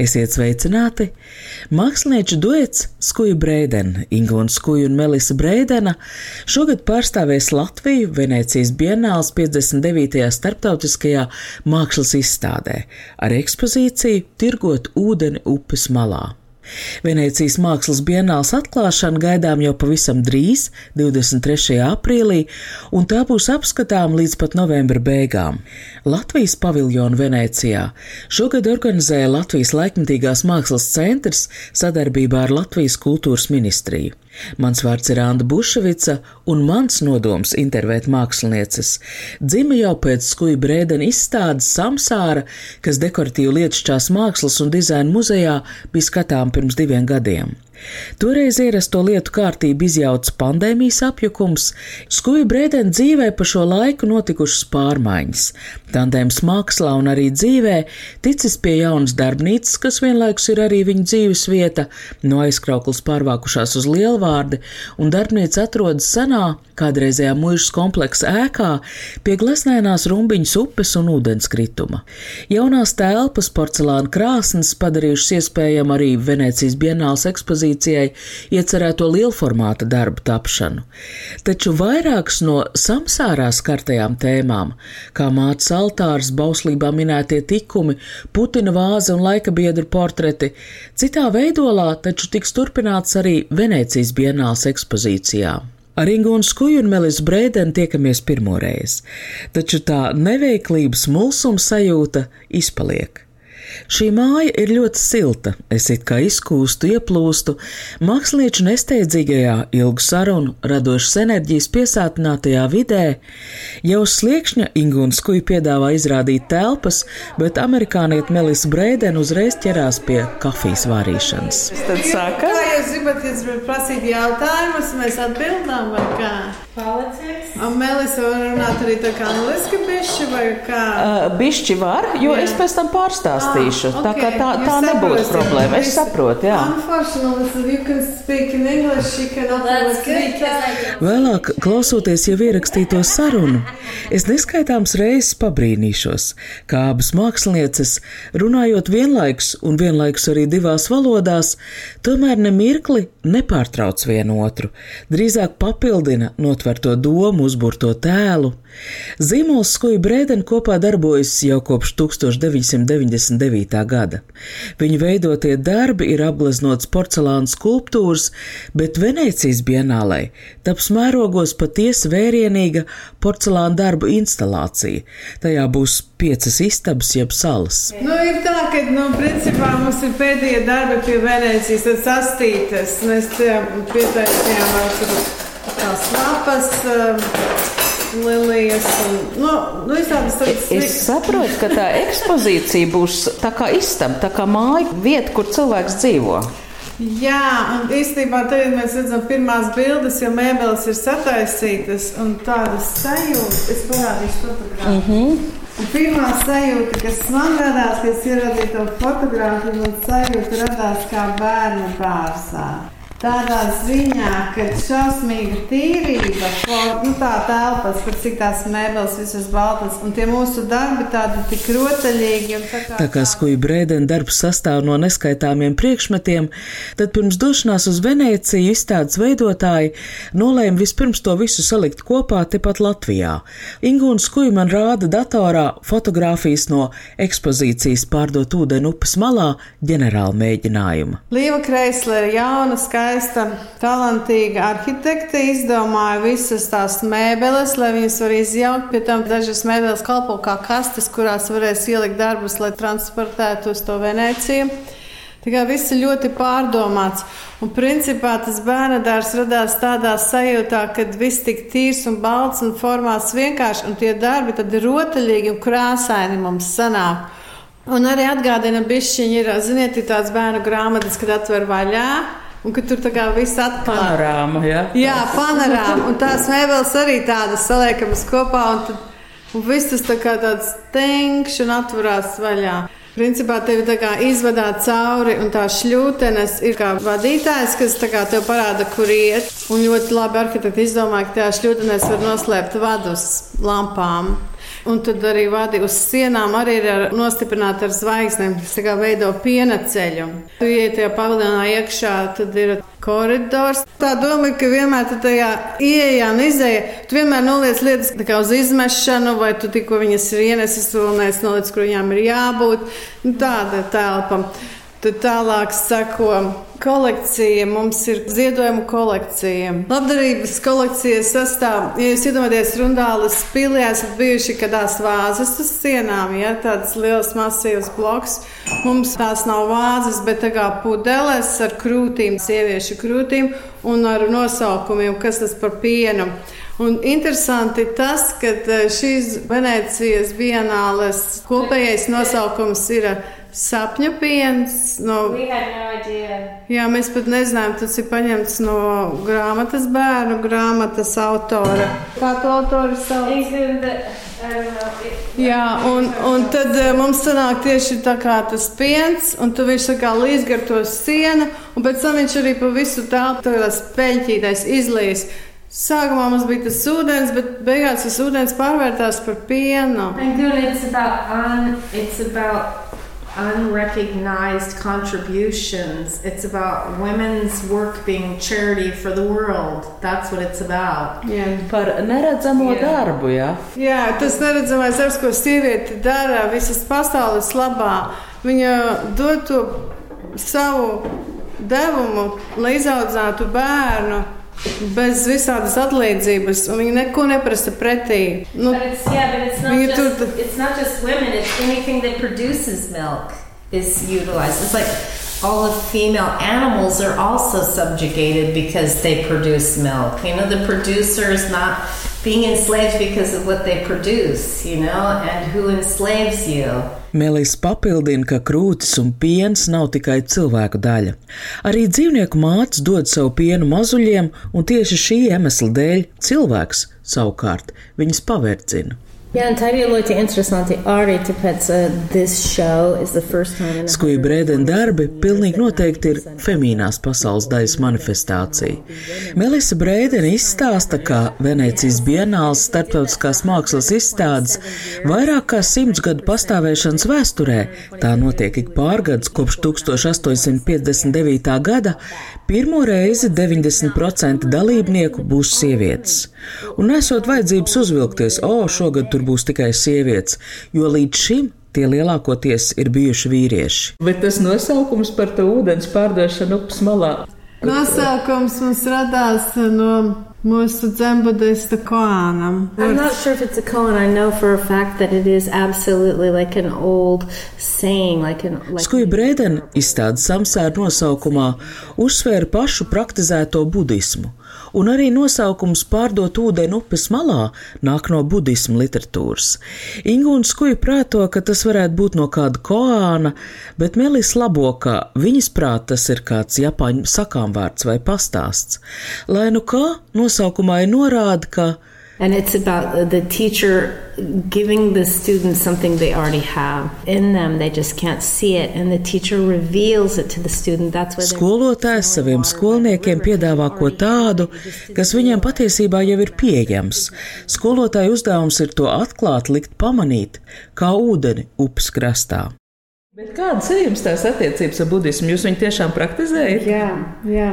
Esiet sveicināti! Mākslinieču duets Skuja Breidena, Inga un Skuja un Melisa Breidena šogad pārstāvēs Latviju Venecijas Bienāls 59. starptautiskajā mākslas izstādē ar ekspozīciju Tirgot ūdeni upes malā. Venecijas mākslas bienāls atklāšana gaidām jau pavisam drīz, 23. aprīlī, un tā būs apskatām līdz pat novembra beigām. Latvijas paviljonu Venecijā šogad organizēja Latvijas laikmatīgās mākslas centrs sadarbībā ar Latvijas kultūras ministriju. Mans vārds ir Anna Buševica, un mans nodoms intervēt mākslinieces dzima jau pēc skuja brēdena izstādes Samsāra, kas dekoratīvu lietušķās mākslas un dizaina muzejā bija skatām pirms diviem gadiem. Toreiz ierasto lietu kārtību izjauca pandēmijas apjukums, skuja brēdena dzīvē pa šo laiku notikušas pārmaiņas. Tandēms mākslā un arī dzīvē ticis pie jaunas darbnīcas, kas vienlaikus ir arī viņa dzīves vieta, no aizkrauklis pārvākušās uz lielvārdi, un darbnīca atrodas senā, kādreizējā muižas kompleksa ēkā, pie glesnēnās rumbiņas upes un ūdenskrituma. Jaunās telpas porcelāna krāsnes padarījušas iespējama arī Venecijas bienāls ekspozīcijai iecerēto lielformāta darbu tapšanu. Taču vairākas no samsārā skartajām tēmām, kā mātes altārs, bauslībā minētie tikumi, Putina vāze un laika biedru portreti, citā veidolā taču tiks turpināts arī Venecijas bienāls ekspozīcijā. Ar Ingūnu Skuju un Melisu Brēdenu tiekamies pirmoreiz, taču tā neveiklības mulsuma sajūta izpaliek. Šī māja ir ļoti silta, es it kā izkūstu, ieplūstu, mākslinieču nesteidzīgajā, ilgu sarunu, radošas enerģijas piesātinātajā vidē. Jau sliekšņa Ingūna Skuja piedāvā izrādīt telpas, bet amerikāniet Melisa Brēdena uzreiz ķerās pie kafijas vārīšanas. Tad sākam. Kā jūs gribat, jūs gribat prasīt jautājumus, mēs atbildām vai kā? Palicies. Un Melisa var runāt arī tā kā angliski bišķi vai kā? Uh, bišķi var, jo Jā. es pēc tam pārstāstīšu. Ah, Tā kā okay. tā, tā nebūs problēma. Es saprotu, jā. Vēlāk, klausoties jau ierakstīto sarunu, es neskaitāms reizes pabrīnīšos, kā abas mākslinieces, runājot vienlaikus un vienlaikus arī divās valodās, tomēr nemirkli nepārtrauc vienu otru, drīzāk papildina notverto domu, uzburto tēlu. Zīmols Skuja Brēden kopā darbojas jau kopš 1999. Gada. Viņa veidotie darbi ir apgleznots porcelāna skulptūras, bet Venecijas bienālē taps mērogos patiesi vērienīga porcelāna darbu instalācija. Tajā būs piecas istabas jeb salas. Nu, ir tā, ka, nu, principā mums ir pēdējie darbi pie Venecijas, tad sastītas. Mēs vēl tur tās lapas, um, lilijas un, nu, nu visādas tādas. Es saprotu, ka tā ekspozīcija būs tā kā istaba, tā kā māja, vieta, kur cilvēks dzīvo. Jā, un īstenībā tagad mēs redzam pirmās bildes, jo mēbeles ir sataisītas un tādas sajūtas. Es parādīšu fotogrāfiju. Mm -hmm. Pirmā sajūta, kas man radās, kad es ieraudzīju to fotogrāfiju, man sajūta radās kā bērnu dārzā. Tādā ziņā, ka šausmīga tīrība, for- nu, tā telpas, par cik tās mēbeles visas baltas, un tie mūsu darbi tādi tik rotaļīgi. un tā kā- Tā kā skuja brēdena darbs sastāv no neskaitāmiem priekšmetiem, tad pirms došanās uz Venēciju izstādes veidotāji nolēma vispirms to visu salikt kopā tepat Latvijā. Ingūna skuja man rāda datorā fotogrāfijas no ekspozīcijas pārdot ūdeni upes malā ģenerāla mēģinājuma. Līva Kreislere, jauna, skaista, talantīga arhitekte, izdomāja visas tās mēbeles, lai viņas var izjaukt. Pie tam dažas mēbeles kalpo kā kastes, kurās varēs ielikt darbus, lai transportētu uz to Venēciju. Tā kā viss ir ļoti pārdomāts. Un principā tas bērnadārs radās tādā sajūtā, ka viss tik tīrs un balts un formāts vienkārši, un tie darbi tad ir rotaļīgi un krāsaini mums sanāk. Un arī atgādina, bišķiņi ir, ziniet, ir tāds bērnu grāmatas, kad atver vaļā. Un ka tur tā kā viss atklāts. Panorāma, ja? Jā, panorāma. Un tās mēbeles arī tādas saliekamas kopā. Un tad un viss tas tā kā tāds tenkšs un atverās vaļā. Principā tevi tā kā izvadā cauri, un tā šļūtenes ir kā vadītājs, kas tā kā tev parāda, kur iet. Un ļoti labi arhitekti izdomāja, ka tajā šļūtenēs var noslēpt vadus lampām. Un tad arī vadi uz sienām arī ir nostiprināti ar zvaigznēm. Tas kā veido piena ceļu. Tu ieiet tajā paviljonā iekšā, tad ir koridors. Tā doma ir, ka vienmēr tajā ieejā un izējā tu vienmēr noliec lietas uz izmešanu, vai tu tikko viņas ir ienesis un noliec, kur viņām ir jābūt. Nu, tāda telpa. Tad tālāk sako kolekcija, mums ir ziedojuma kolekcija. Labdarības kolekcija sastāv, ja jūs iedomājaties, rundālas pilī esat bijuši kādās vāzes uz sienām, ja tāds liels masīvs bloks. Mums tās nav vāzes, bet tā kā pudeles ar krūtīm, sieviešu krūtīm un ar nosaukumiem, kas tas par pienu. Un interesanti tas, ka eh, šīs Venecijas bienāles kopējais nosaukums ir sapņu piens. No, no jā, mēs pat nezinājām, tas ir paņemts no grāmatas bērnu grāmatas autora. Kā to autoru sauc? Jā, un, un tad eh, mums sanāk tieši tā kā tas piens, un tu viņš tā kā līdzgar to sienu, un pēc tam viņš arī pa visu telpu tādās peļķītais izlīs. Sākumā mums bija tas ūdens, bet beigās tas ūdens pārvērtās par pienu. And good, it's about, un, it's about unrecognized contributions. It's about women's work being charity for the world. That's what it's about. Jā. Par neredzamo jā. darbu, jā. Jā, tas neredzamais darbs, ko sieviete dara visas pasaules labā. Viņa dod to savu devumu, lai izaudzētu bērnu bez visādas atlīdzības, un viņi neko neprasa pretī. Nu, it's, yeah, viņi just, tur it's not just women, it's anything that produces milk is utilized. It's like all the female animals are also subjugated because they produce milk. You know, the producer is not being enslaved because of what they produce, you know, and who enslaves you. Melis papildina, ka krūtis un piens nav tikai cilvēku daļa. Arī dzīvnieku mātes dod savu pienu mazuļiem, un tieši šī iemesla dēļ cilvēks savukārt viņus paverdzina. Uh. Skuja Brēdena darbi pilnīgi noteikti ir femīnās pasaules daļas manifestācija. Melisa Brēdena izstāsta, ka Venecijas bienāls starptautiskās mākslas izstādes vairāk kā simts gadu pastāvēšanas vēsturē, tā notiek ik pārgads kopš 1859. gada, pirmo reizi 90% dalībnieku būs sievietes. Un nesot vajadzības uzvilkties, o, šogad tur būs tikai sievietes, jo līdz šim tie lielākoties ir bijuši vīrieši. Bet tas nosaukums par to ūdens pārdošanu upes malā. Nosaukums mums radās no mūsu dzembudista koānam. I'm not sure if it's a koan. I know for a fact that it is absolutely like an old saying. Like an, like Skuja Brēden izstāda samsēra nosaukumā uzsvēra pašu praktizēto budismu un arī nosaukums pārdot ūdeni upes malā nāk no budismu literatūras. Ingūns Skuja prāto, ka tas varētu būt no kāda koāna, bet Melis labo, ka viņas prāt tas ir kāds japāņu sakāmvārds vai pastāsts. Lai nu kā, nosaukumā ir norāda, ka And it's about the teacher giving the students something they already have in them. They just can't see it. And the teacher reveals it to the student. That's why Skolotājs saviem skolniekiem piedāvā ko tādu, kas viņiem patiesībā jau ir pieejams. Skolotāja uzdevums ir to atklāt, likt pamanīt, kā ūdeni upes krastā. Bet kādas ir jums tās attiecības ar budismu? Jūs viņu tiešām praktizējat? Jā, jā.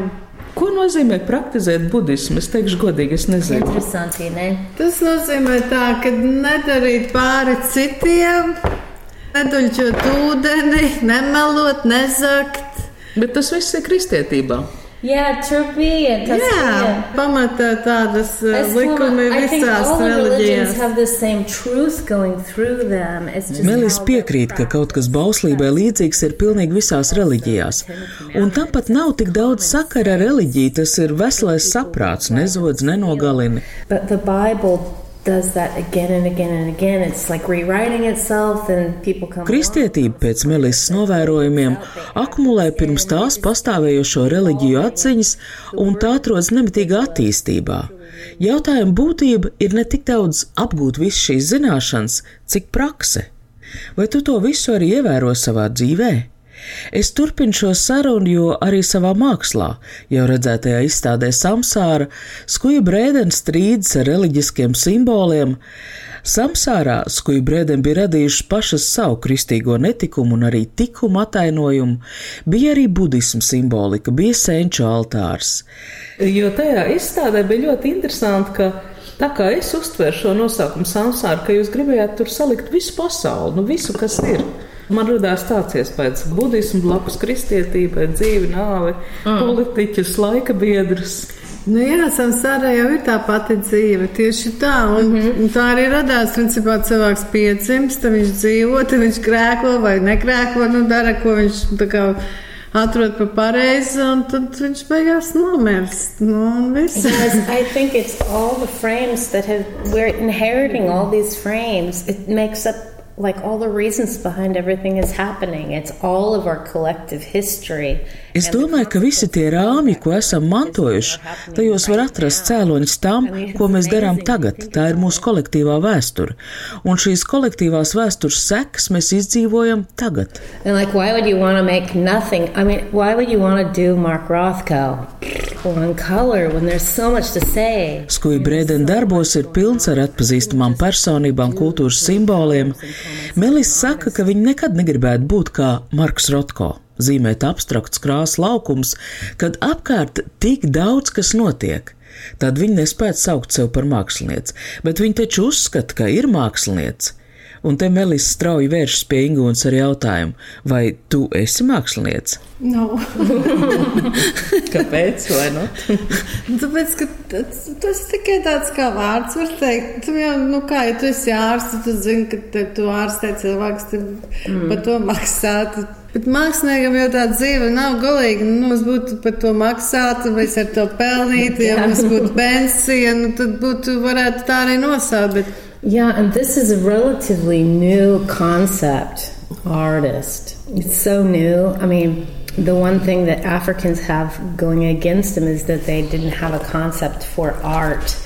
Ko nozīmē praktizēt budismu? Es teikšu, godīgi, es nezinu. Interesanti, ne? Tas nozīmē tā, ka nedarīt pāri citiem, neduļķot ūdeni, nemelot, nezakt. Bet tas viss ir kristietībā. Jā, turbija. Jā, pamatā tādas uh, likumi visās reliģijās. Melis piekrīt, ka kaut kas bauslībai līdzīgs ir pilnīgi visās reliģijās. Un tam pat nav tik daudz sakara ar reliģiju, tas ir veselais saprāts, nezodz, nenogalina. Kristietība pēc Melisas novērojumiem akumulē pirms tās pastāvējošo reliģiju atziņas, un tā atrodas nemitīgā attīstībā. Jautājuma būtība ir ne tik daudz apgūt visas šīs zināšanas, cik prakse. Vai tu to visu arī ievēro savā dzīvē? Es turpinu šo sarunu, jo arī savā mākslā, jau redzētajā izstādē Samsāra, skuja brēdens strīdas ar reliģiskiem simboliem. Samsārā skuja brēdeni bija radījuši pašas savu kristīgo netikumu un arī tikumu atainojumu, bija arī budismu simbolika, bija senču altārs. Jo tajā izstādē bija ļoti interesanti, ka tā kā es uztveru šo nosaukumu Samsāra, ka jūs gribējāt tur salikt visu pasauli, nu visu, kas ir. Man radās tāds iespējas, ka budismu blakus kristietībai, dzīve, nāve, mm. politiķus, laika biedrus. Nu, jā, samsārā jau ir tā pati dzīve. Tieši tā. Un, mm -hmm. un tā arī radās. Principā cilvēks piedzimst, viņš dzīvo, tad viņš grēko vai negrēko, nu dara, ko viņš kā, atrod par pareizi, un tad viņš beigās nomirst. Nu, yes, I think it's all the frames that have, we're inheriting all these frames. It makes up like all the reasons behind everything is happening. It's all of our collective history. Es domāju, ka visi tie rāmji, ko esam mantojuši, tajos var atrast cēloņus tam, ko mēs darām tagad. Tā ir mūsu kolektīvā vēsture. Un šīs kolektīvās vēstures sekas mēs izdzīvojam tagad. Like? I mean, so. Skuja Brēdena darbos ir pilns ar atpazīstamām personībām, kultūras simboliem. Melis saka, ka viņa nekad negribētu būt kā Marks Rotko zīmēt abstrakts krāsas laukums, kad apkārt tik daudz kas notiek. Tad viņi nespētu saukt sevi par mākslinieci, bet viņi taču uzskata, ka ir mākslinieci. Un te Melis strauji vēršas pie Ingūnas ar jautājumu, vai tu esi mākslinieks? No. Kāpēc? Nu? Tāpēc, ka tas, tas tikai tāds kā vārds var teikt. Tu jau, nu kā, ja tu esi ārsts, tu zini, ka te, tu ārstē cilvēks, tad mm. par to maksāt. Bet māksliniekam jau tā dzīve nav galīga. Nu, mums būtu par to maksāt, vai ar to pelnīt, ja mums būtu pensija, nu, tad būtu varētu tā arī nosaukt. Bet... Yeah, and this is a relatively new concept, artist. It's so new. I mean, the one thing that Africans have going against them is that they didn't have a concept for art.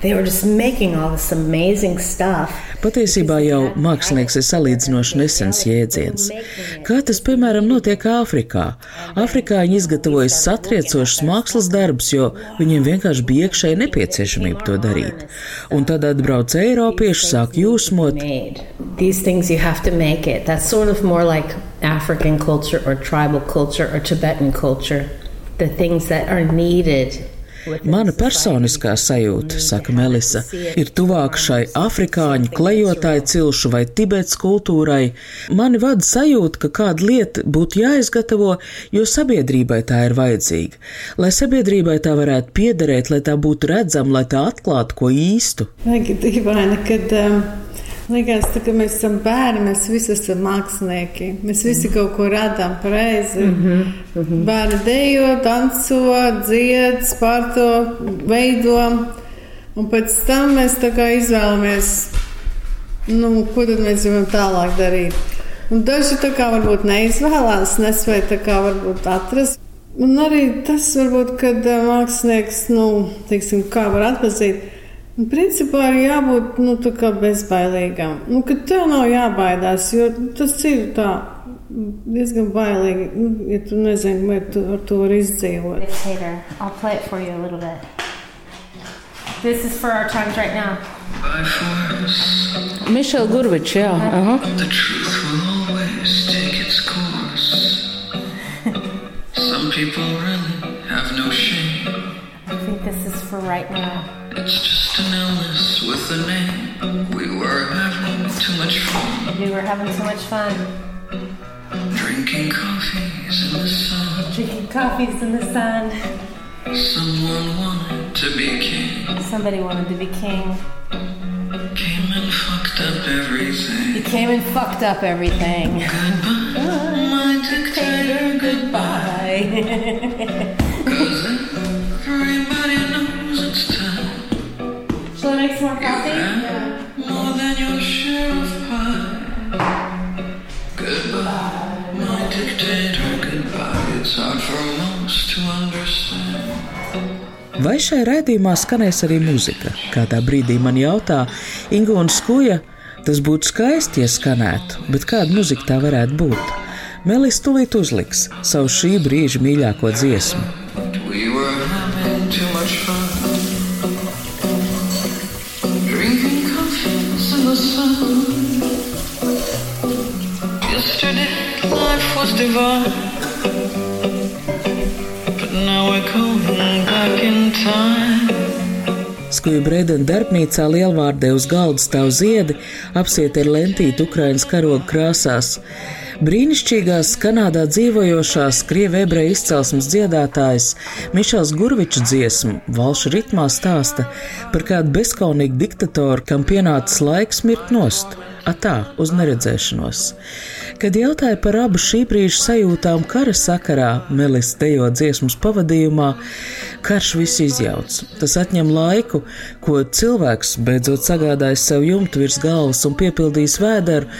They were just making all this amazing stuff. Patiesībā jau mākslinieks ir salīdzinoši nesens jēdziens. Kā tas, piemēram, notiek Āfrikā? Āfrikā viņi izgatavojas satriecošus mākslas darbus, jo viņiem vienkārši bija iekšēji nepieciešamība to darīt. Un tad atbrauc Eiropieši, sāk jūsmot. These things you have to make it. That's sort of more like African culture or tribal culture or Tibetan culture. The things that are needed Mana personiskā sajūta, saka Melisa, ir tuvāk šai afrikāņu klejotāju cilšu vai tibets kultūrai. Mani vada sajūta, ka kāda lieta būtu jāizgatavo, jo sabiedrībai tā ir vajadzīga. Lai sabiedrībai tā varētu piederēt, lai tā būtu redzama, lai tā atklātu ko īstu. Dīvaini, kad um, Liekas, tā, ka mēs esam bērni, mēs visi esam mākslinieki. Mēs visi kaut ko radām pareizi. Mm -hmm, mm -hmm. Bērni dejo, danco, dzied, spārto, veido. Un pēc tam mēs izvēlamies, nu, ko tad mēs gribam tālāk darīt. Un daži tā kā varbūt neizvēlās, nespēja tā kā varbūt atrast. Un arī tas varbūt, kad mākslinieks, nu, teiksim, kā var atpazīt principā ir jābūt nu, bezbailīgam. Nu, kad tev nav jābaidās, jo tas ir tā diezgan bailīgi, nu, ja tu nezini, vai tu ar to vari izdzīvot. This is for our times right now. Mišela Gurvičs, jā. Aha. Some people really this is for right now. It's just an illness with a name. We were having too much fun. We were having too much fun. Drinking coffees in the sun. Drinking coffees in the sun. Someone wanted to be king. Somebody wanted to be king. Came and fucked up everything. He came and fucked up everything. Goodbye, my dictator, goodbye. Vai šai raidījumā skanēs arī muzika? Kādā brīdī man jautā Inga un Skuja, tas būtu skaisti, ja skanētu, bet kāda muzika tā varētu būt? Melis tūlīt uzliks savu šī brīža mīļāko dziesmu. We were having too much fun. Was divine. Skuju Brēdena darbnīcā lielvārdē uz galda stāv ziedi, apsieti ar lentīti Ukrainas karoga krāsās. Brīnišķīgās Kanādā dzīvojošās krievu ebreju izcelsmes dziedātājs Mišels Gurvičs dziesmu valšu ritmā stāsta par kādu bezkaunīgu diktatoru, kam pienācis laiks mirt nost, atā uz neredzēšanos. Kad jautāja par abu šī brīža sajūtām kara sakarā, Melis dejo dziesmas pavadījumā, karš visu izjauc. Tas atņem laiku, ko cilvēks, beidzot sagādājis sev jumtu virs galvas un piepildījis vēderu,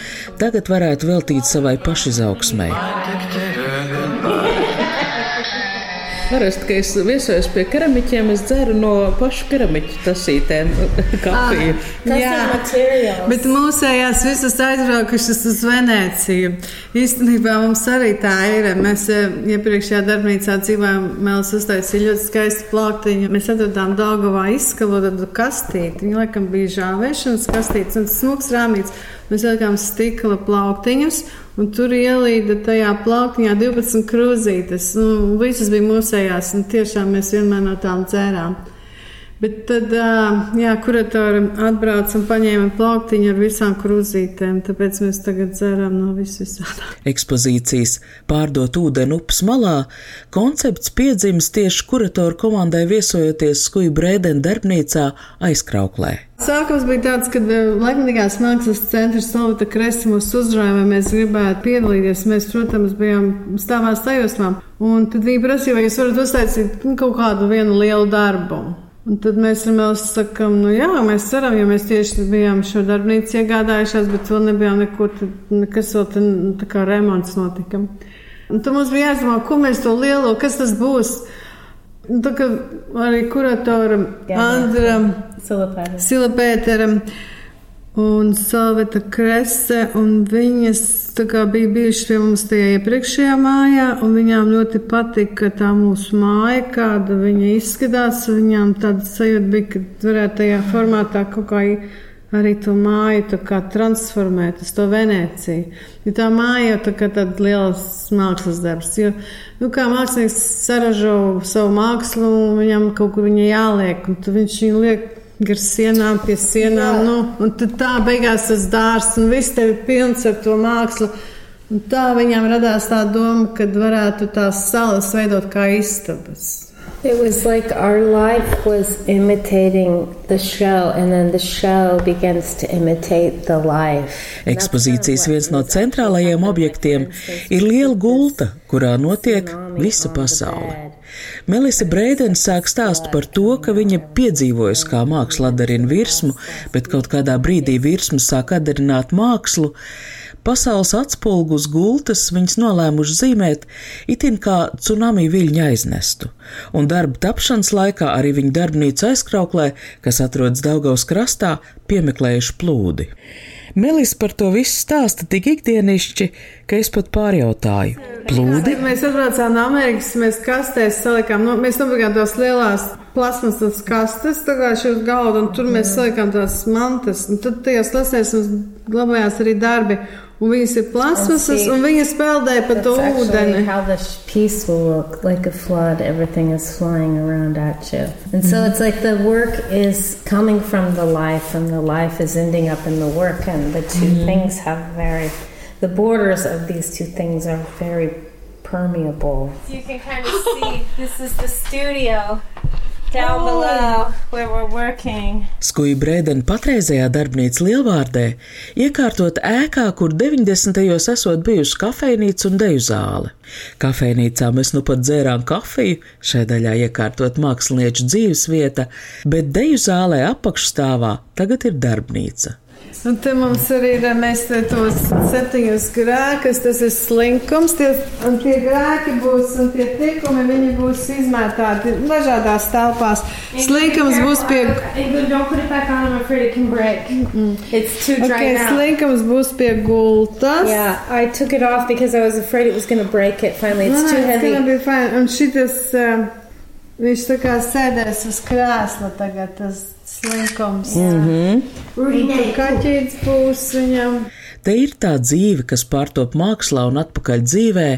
tagad varētu veltīt savai pašizaugsmai. Parasti, kad es viesojos pie keramiķiem, es dzeru no pašu keramiķu tasītēm kafiju. Ah, jā, bet mūsējās visas aizbraukušas uz Venēciju. Īstenībā mums arī tā ir. Mēs eh, iepriekšējā darbnīcā dzīvojām, Mēls uztaisīja ļoti skaistu plauktiņu. Mēs atradām Daugavā izskalotu kastīti. Viņa laikam bija žāvēšanas kastītes un smuks rāmīts. Mēs ielikām stikla plauktiņus, un tur ielīda tajā plauktiņā 12 krūzītes. Nu, visas bija mūsējās, un tiešām mēs vienmēr no tām dzērām. Bet tad, jā, kuratori atbrauca un paņēma plauktiņu ar visām krūzītēm, tāpēc mēs tagad dzeram no visvisādā. Ekspozīcijas pārdot ūdeni upes malā koncepts piedzimis tieši kuratoru komandai viesojoties Skuju Brēdena darbnīcā aizkrauklē. Sākums bija tāds, ka Laikmatīgās mākslas centrs Salvita Kresta mūs uzrāja, vai mēs gribētu piedalīties. Mēs, protams, bijām stāvā sajūsmā. Un tad viņi prasīja, vai jūs varat uztaisīt kaut kādu vienu lielu darbu. Un tad mēs ar Melsu sakām, nu jā, mēs ceram, jo mēs tieši bijām šo darbnīcu iegādājušās, bet vēl nebijām tad, nekas vēl tā, tā kā remonts notika. Un tad mums bija jāizdomā, ko mēs to lielo, kas tas būs. Un tā kā arī kuratoram Andram Silapēteram un Salveta Krese, un viņas kā, bija bijušas pie mums tajā iepriekšējā mājā, un viņām ļoti patika tā mūsu māja, kāda viņa izskatās. Viņām tāda sajūta bija, ka varētu tajā formātā kaut kā arī to māju transformēt uz to Venēciju. Jo tā māja jau tā kā tāds liels mākslas darbs. Jo, nu, kā mākslinieks saražo savu mākslu, viņam kaut kur viņa jāliek, un viņš viņu liek gar sienām, pie sienām. Jā. Nu, un tad tā beigās tas dārsts un viss tev ir pilns ar to mākslu. Un tā viņam radās tā doma, ka varētu tās salas veidot kā istabas. It was like our life was imitating the show, and then the show begins to imitate the life. Ekspozīcijas viens no centrālajiem objektiem ir liela gulta, kurā notiek visa pasaule. Melisa Breidena sāk stāstu par to, ka viņa piedzīvojusi, kā māksla atdarina virsmu, bet kaut kādā brīdī virsma sāk atdarināt mākslu. Pasaules atspulgus gultas viņas nolēmuši zīmēt itin kā tsunami viļņu aiznestu, un darba tapšanas laikā arī viņa darbnīca aizkrauklē, kas atrodas Daugavas krastā, piemeklējuši plūdi. Melis par to visu stāsta tik ikdienišķi, ka es pat pārjautāju. Plūdi? Mēs atbraucām no Amerikas, mēs kastēs salikām, no, mēs nopirkām tās lielās plasmasas kastes, tā kā šī uz galda, un tur mēs salikām tās mantas, un tad tajās lasēs mums glabājās arī darbi. Un viņas ir plasmasas, un viņas peldēja pa to ūdeni. How the piece will look like a flood, everything is flying around at you. And so it's like the work is coming from the life, and the life is ending up in the work, and the 2 mm-hmm. things have very, the borders of these two things are very permeable. You can kind of see this is the studio. Skuja Brēdena patreizējā darbnīca Lielvārdē iekārtot ēkā, kur 90. esot bijusi kafejnīca un deju zāle. Kafejnīcā mēs nu pat dzērām kafiju, šai daļā iekārtot mākslinieču dzīves vieta, bet deju zālē apakšstāvā tagad ir darbnīca. Un te mums arī ir, mēs tos septiņus grēkus, tas ir slinkums, tie, un tie grēki būs, un tie tikumi, viņi būs izmētāti dažādās telpās. Slinkums būs pie... Okay, slinkums būs pie gultas. Yeah, I took it off because I was afraid it was going to break it finally. It's no, too no, heavy. It's gonna be fine. Un šitas, uh, viņš tā kā sēdēs uz krēsla tagad, tas slinkums. Mm -hmm. Tur kaķītis būs viņam. Te ir tā dzīve, kas pārtop mākslā un atpakaļ dzīvē,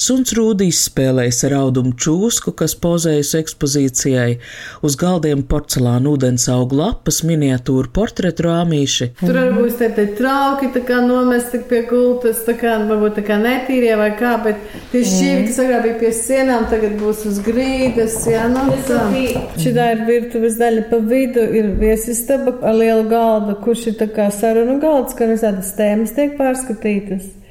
Suns Rūdīs spēlējas ar audumu čūsku, kas pozējas ekspozīcijai, uz galdiem porcelāna ūdens augu lapas, miniatūra portretu rāmīši. Tur arī būs te trauki, tā kā nomesti pie gultas, tā kā varbūt tā kā netīrie vai kā, bet tie šķīvi, kas agrāk bija pie sienām, tagad būs uz grīdas, jā, no nu, tā. Šitā ir virtuves daļa pa vidu, ir viesistaba ar lielu galdu, kurš ir tā kā sarunu galds, ka visādas tēmas tiek pārskatītas.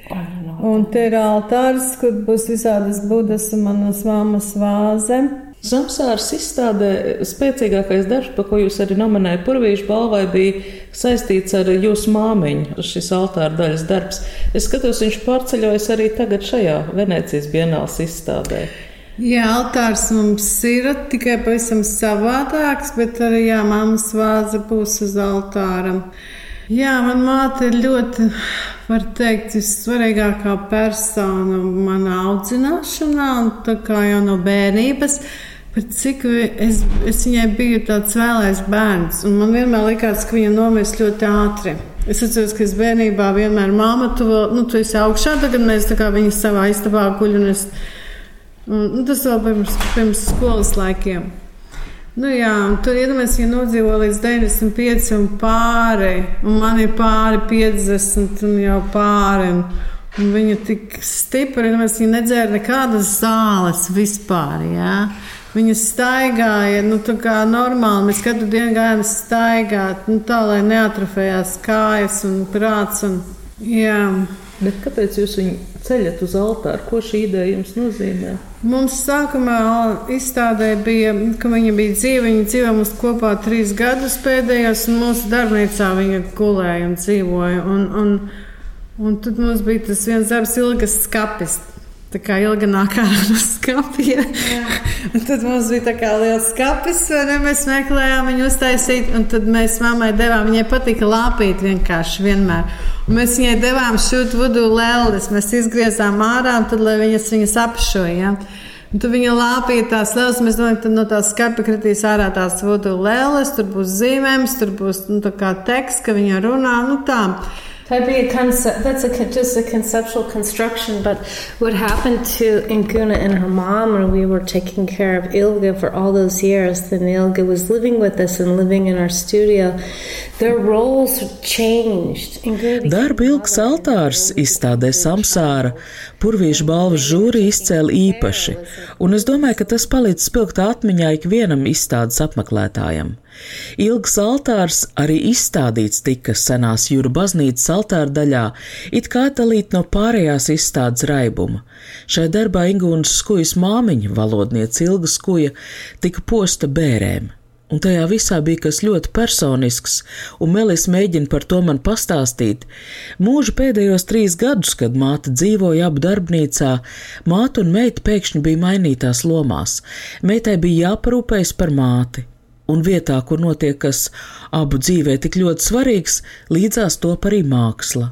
Un te ir altārs, kur būs visādas budas un manas mammas vāze. Zamsāras izstādē spēcīgākais darbs, par ko jūs arī nominējat Purvīšu balvai, bija saistīts ar jūsu māmiņu, šis altāra daļas darbs. Es skatos, viņš pārceļojas arī tagad šajā Venecijas bienāls izstādē. Jā, altārs mums ir tikai pavisam savādāks, bet arī jā, mammas vāze būs uz altāra. Jā, man māte ir ļoti, var teikt, vissvarīgākā persona manā audzināšanā, tā kā jau no bērnības. Bet cik es, es viņai biju tāds vēlais bērns, un man vienmēr likās, ka viņa nomirst ļoti ātri. Es atceros, ka es bērnībā vienmēr māma, vēl, nu, tu esi augšā, tagad mēs tā kā viņa savā istabā guļ, un es, un, nu, tas vēl pirms, pirms skolas laikiem. Nu jā, tur iedomājieties, ja nodzīvo līdz 95 un pāri, un man ir pāri 50 un jau pāri. Un, un viņa tik stipra, ka viņa nedzēra nekādas zāles vispār. Jā. Viņa staigāja, nu, tā kā normāli. Mēs katru dienu gājām staigāt, nu, tā lai neatrofējās kājas un prāts. Un, jā. Bet kāpēc jūs viņu ceļat uz altāru? Ko šī ideja jums nozīmē? Mums sākumā izstādē bija, ka viņa bija dzīva. Viņa dzīvoja mums kopā trīs gadus pēdējos, un mūsu darbnīcā viņa gulēja un dzīvoja. Un, un, un tad mums bija tas viens darbs, ilgas skapis. Tā kā ilgākā no skapja. tad mums bija tā kā liels skapis, un mēs meklējām viņu uztaisīt. Tad mēs mammai devām, viņai patika lāpīt vienkārši vienmēr. Un mēs viņai devām šūt vudu lēles, mēs izgriezām ārā, tad, lai viņas viņas apšoja. Ja? Un tu viņa lāpīja tās lēlas, mēs domājam, ka no tās skapa kritīs ārā tās vudu lēles, tur būs zīmējums, tur būs nu, teksts, ka viņa runā, nu tā. That'd be a concept. That's a, just a conceptual construction. But what happened to Inguna and her mom when we were taking care of Ilga for all those years? Then Ilga was living with us and living in our studio. Their roles changed. Darba ilgs altārs izstādē Samsāra Purvīšu balvas žūri izcēla īpaši, un es domāju, ka tas palīdz spilgt atmiņā ikvienam izstādes apmeklētājam. Ilgs altārs arī izstādīts tika senās jūra baznīcas altāra daļā, it kā dalīt no pārējās izstādes raibuma. Šai darbā Ingūnas skujas māmiņa, valodniece Ilga skuja, tika posta bērēm. Un tajā visā bija kas ļoti personisks, un Melis mēģina par to man pastāstīt. Mūža pēdējos trīs gadus, kad māte dzīvoja abu darbnīcā, māte un meita pēkšņi bija mainītās lomās. Meitai bija jāparūpējas par māti, un vietā, kur notiek kas abu dzīvē tik ļoti svarīgs, līdzās top arī māksla.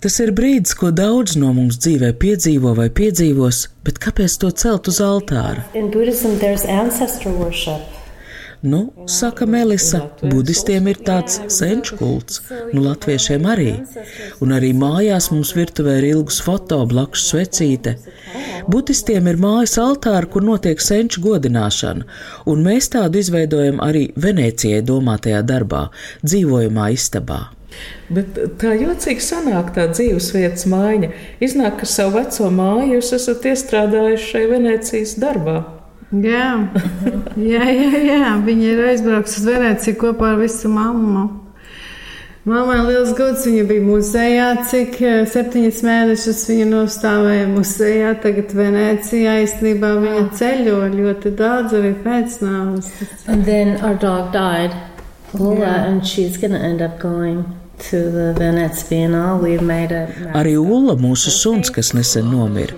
Tas ir brīdis, ko daudz no mums dzīvē piedzīvo vai piedzīvos, bet kāpēc to celt uz altāra? Buddhism, Nu, saka Melisa, budistiem ir tāds senču kults, nu latviešiem arī. Un arī mājās mums virtuvē ir ilgs foto blakus svecīte. Budistiem ir mājas altāri, kur notiek senču godināšana, un mēs tādu izveidojam arī Venecijai domātajā darbā, dzīvojamā istabā. Bet tā jocīgi sanāk tā dzīvesvietas maiņa. Iznāk, ka savu veco māju jūs esat iestrādājuši šai Venecijas darbā. Jā, jā, jā, jā. viņa ir aizbraukusi uz Veneciju kopā ar visu mammu. Māmai liels gods, viņa bija muzejā, cik eh, septiņas mēnešus viņa nostāvēja muzejā, tagad Venecijā īstenībā viņa ceļo ļoti daudz arī pēc nāves. And then our dog died, Lula, yeah. and she's gonna end up going Arī Ulla, mūsu suns, kas nesen nomira.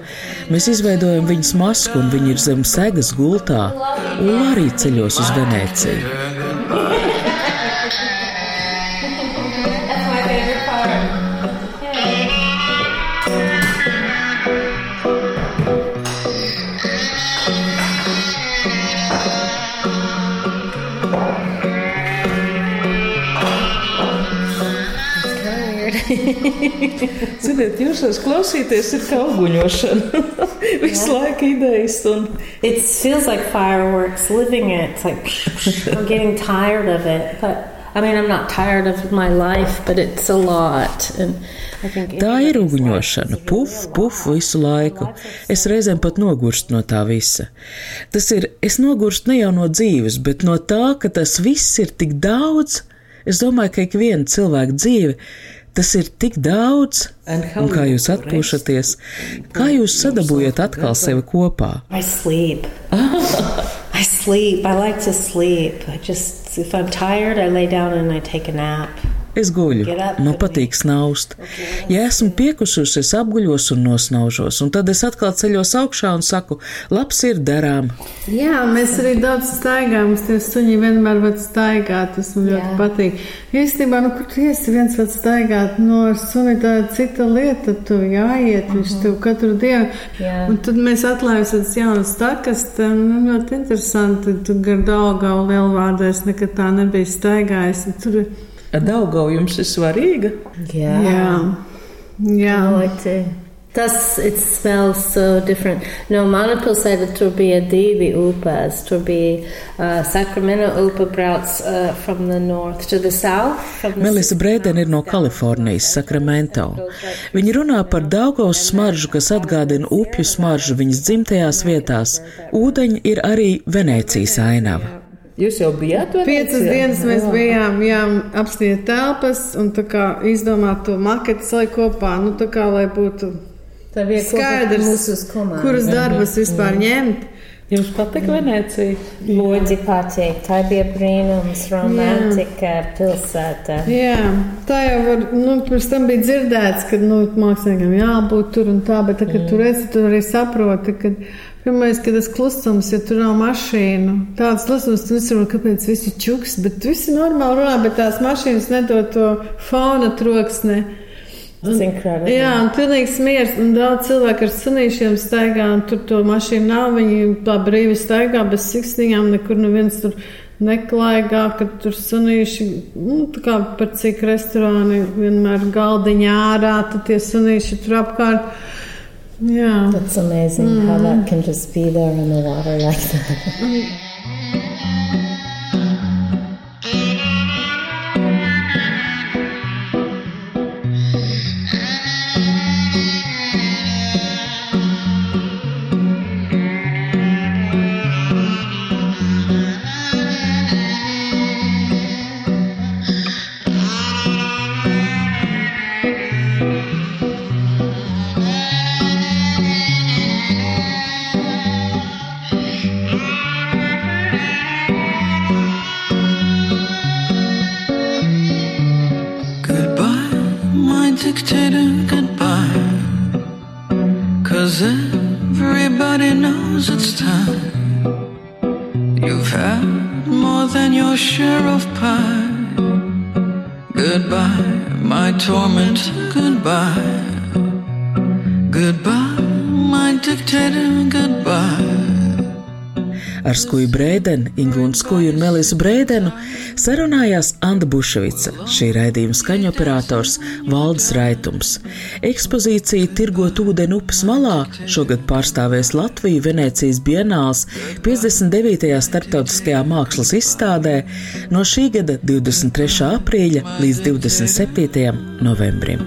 Mēs izveidojam viņas masku, un viņa ir zem segas gultā. Ulla arī ceļos uz Venēciju. Ziniet, jūsos klausīties ir kā uguņošana. Visu laiku idejas un. It feels like fireworks, living it. It's like I'm getting tired of it. But I mean, I'm not tired of my life, but it's a lot. And Tā ir uguņošana, puf, puf visu laiku. Es reizēm pat nogurstu no tā visa. Tas ir, es nogurstu ne jau no dzīves, bet no tā, ka tas viss ir tik daudz. Es domāju, ka ik viena cilvēka dzīve Tas ir tik daudz, un kā jūs atpūšaties, kā jūs sadabūjat atkal sevi kopā? I sleep. I sleep. I like to sleep. I just, if I'm tired, I lay down and I take a nap. Es guļu, man patīk snaust. Ja esmu piekususi, es apguļos un nosnaužos, un tad es atkal ceļos augšā un saku, labs ir darām. Jā, mēs arī daudz staigājam, tie suņi vienmēr var staigāt, tas man ļoti Jā. patīk. Īstenībā, nu, kur tu iesi viens var staigāt, no suni tā ir cita lieta, tu jāiet, viņš uh -huh. tev katru dienu. Jā. Un tad mēs atklājam tādas jaunas takas, tā, nu, ļoti interesanti, tu gar Daugau lielvārdēs nekad tā nebija staigājis. Tur Daugau jums ir svarīga? Jā, jā. jā. Ļoti. Tas it smells so different. No, Manapil said that tur bija divi upes. Tur bija uh, Sacramento upe brauc uh, from the north to the south. Melisa Brēdena ir no Kalifornijas, Sacramento. Viņa runā par Daugaus smaržu, kas atgādina upju smaržu viņas dzimtajās vietās. Ūdeņi ir arī Venēcijas ainava. Jūs jau bijāt tur? Piecas dienas mēs bijām, jā, apstiet telpas un tā kā izdomāt to maketu salikt kopā, nu tā kā, lai būtu skaidrs, kuras darbas vispār ņemt. Jums patīk Venecija? Ļoti patīk. Tā bija brīnums, romantika pilsēta. Jā, tā jau var, nu, pirms tam bija dzirdēts, ka, nu, māksliniekam jābūt tur un tā, bet, tā, kad mm. tu redzi, tu arī saproti, ka Pirmais, kad tas klusums, ja tur nav mašīnu, tāds klusums, tu nesaproti, kāpēc visi čuks, bet visi normāli runā, bet tās mašīnas nedod to fauna troksni. Incredible. Jā, un pilnīgs miers, un daudz cilvēku ar sunīšiem staigā, un tur to mašīnu nav, viņi tā brīvi staigā bez siksniņām, nekur neviens tur neklaigā, ka tur sunīši, nu, tā kā par cik restorāni vienmēr galdiņā ārā, tad tie sunīši tur apkārt. Yeah. That's amazing mm. how that can just be there in the water like that. Ar skuju Brēdenu, Ingu un skuju un Melisu Brēdenu sarunājās Anda Buševica, šī raidījuma skaņoperators Valdis Raitums. Ekspozīcija Tirgot ūdeni upes malā šogad pārstāvēs Latviju Venecijas bienāls 59. starptautiskajā mākslas izstādē no šī gada 23. aprīļa līdz 27. novembrim.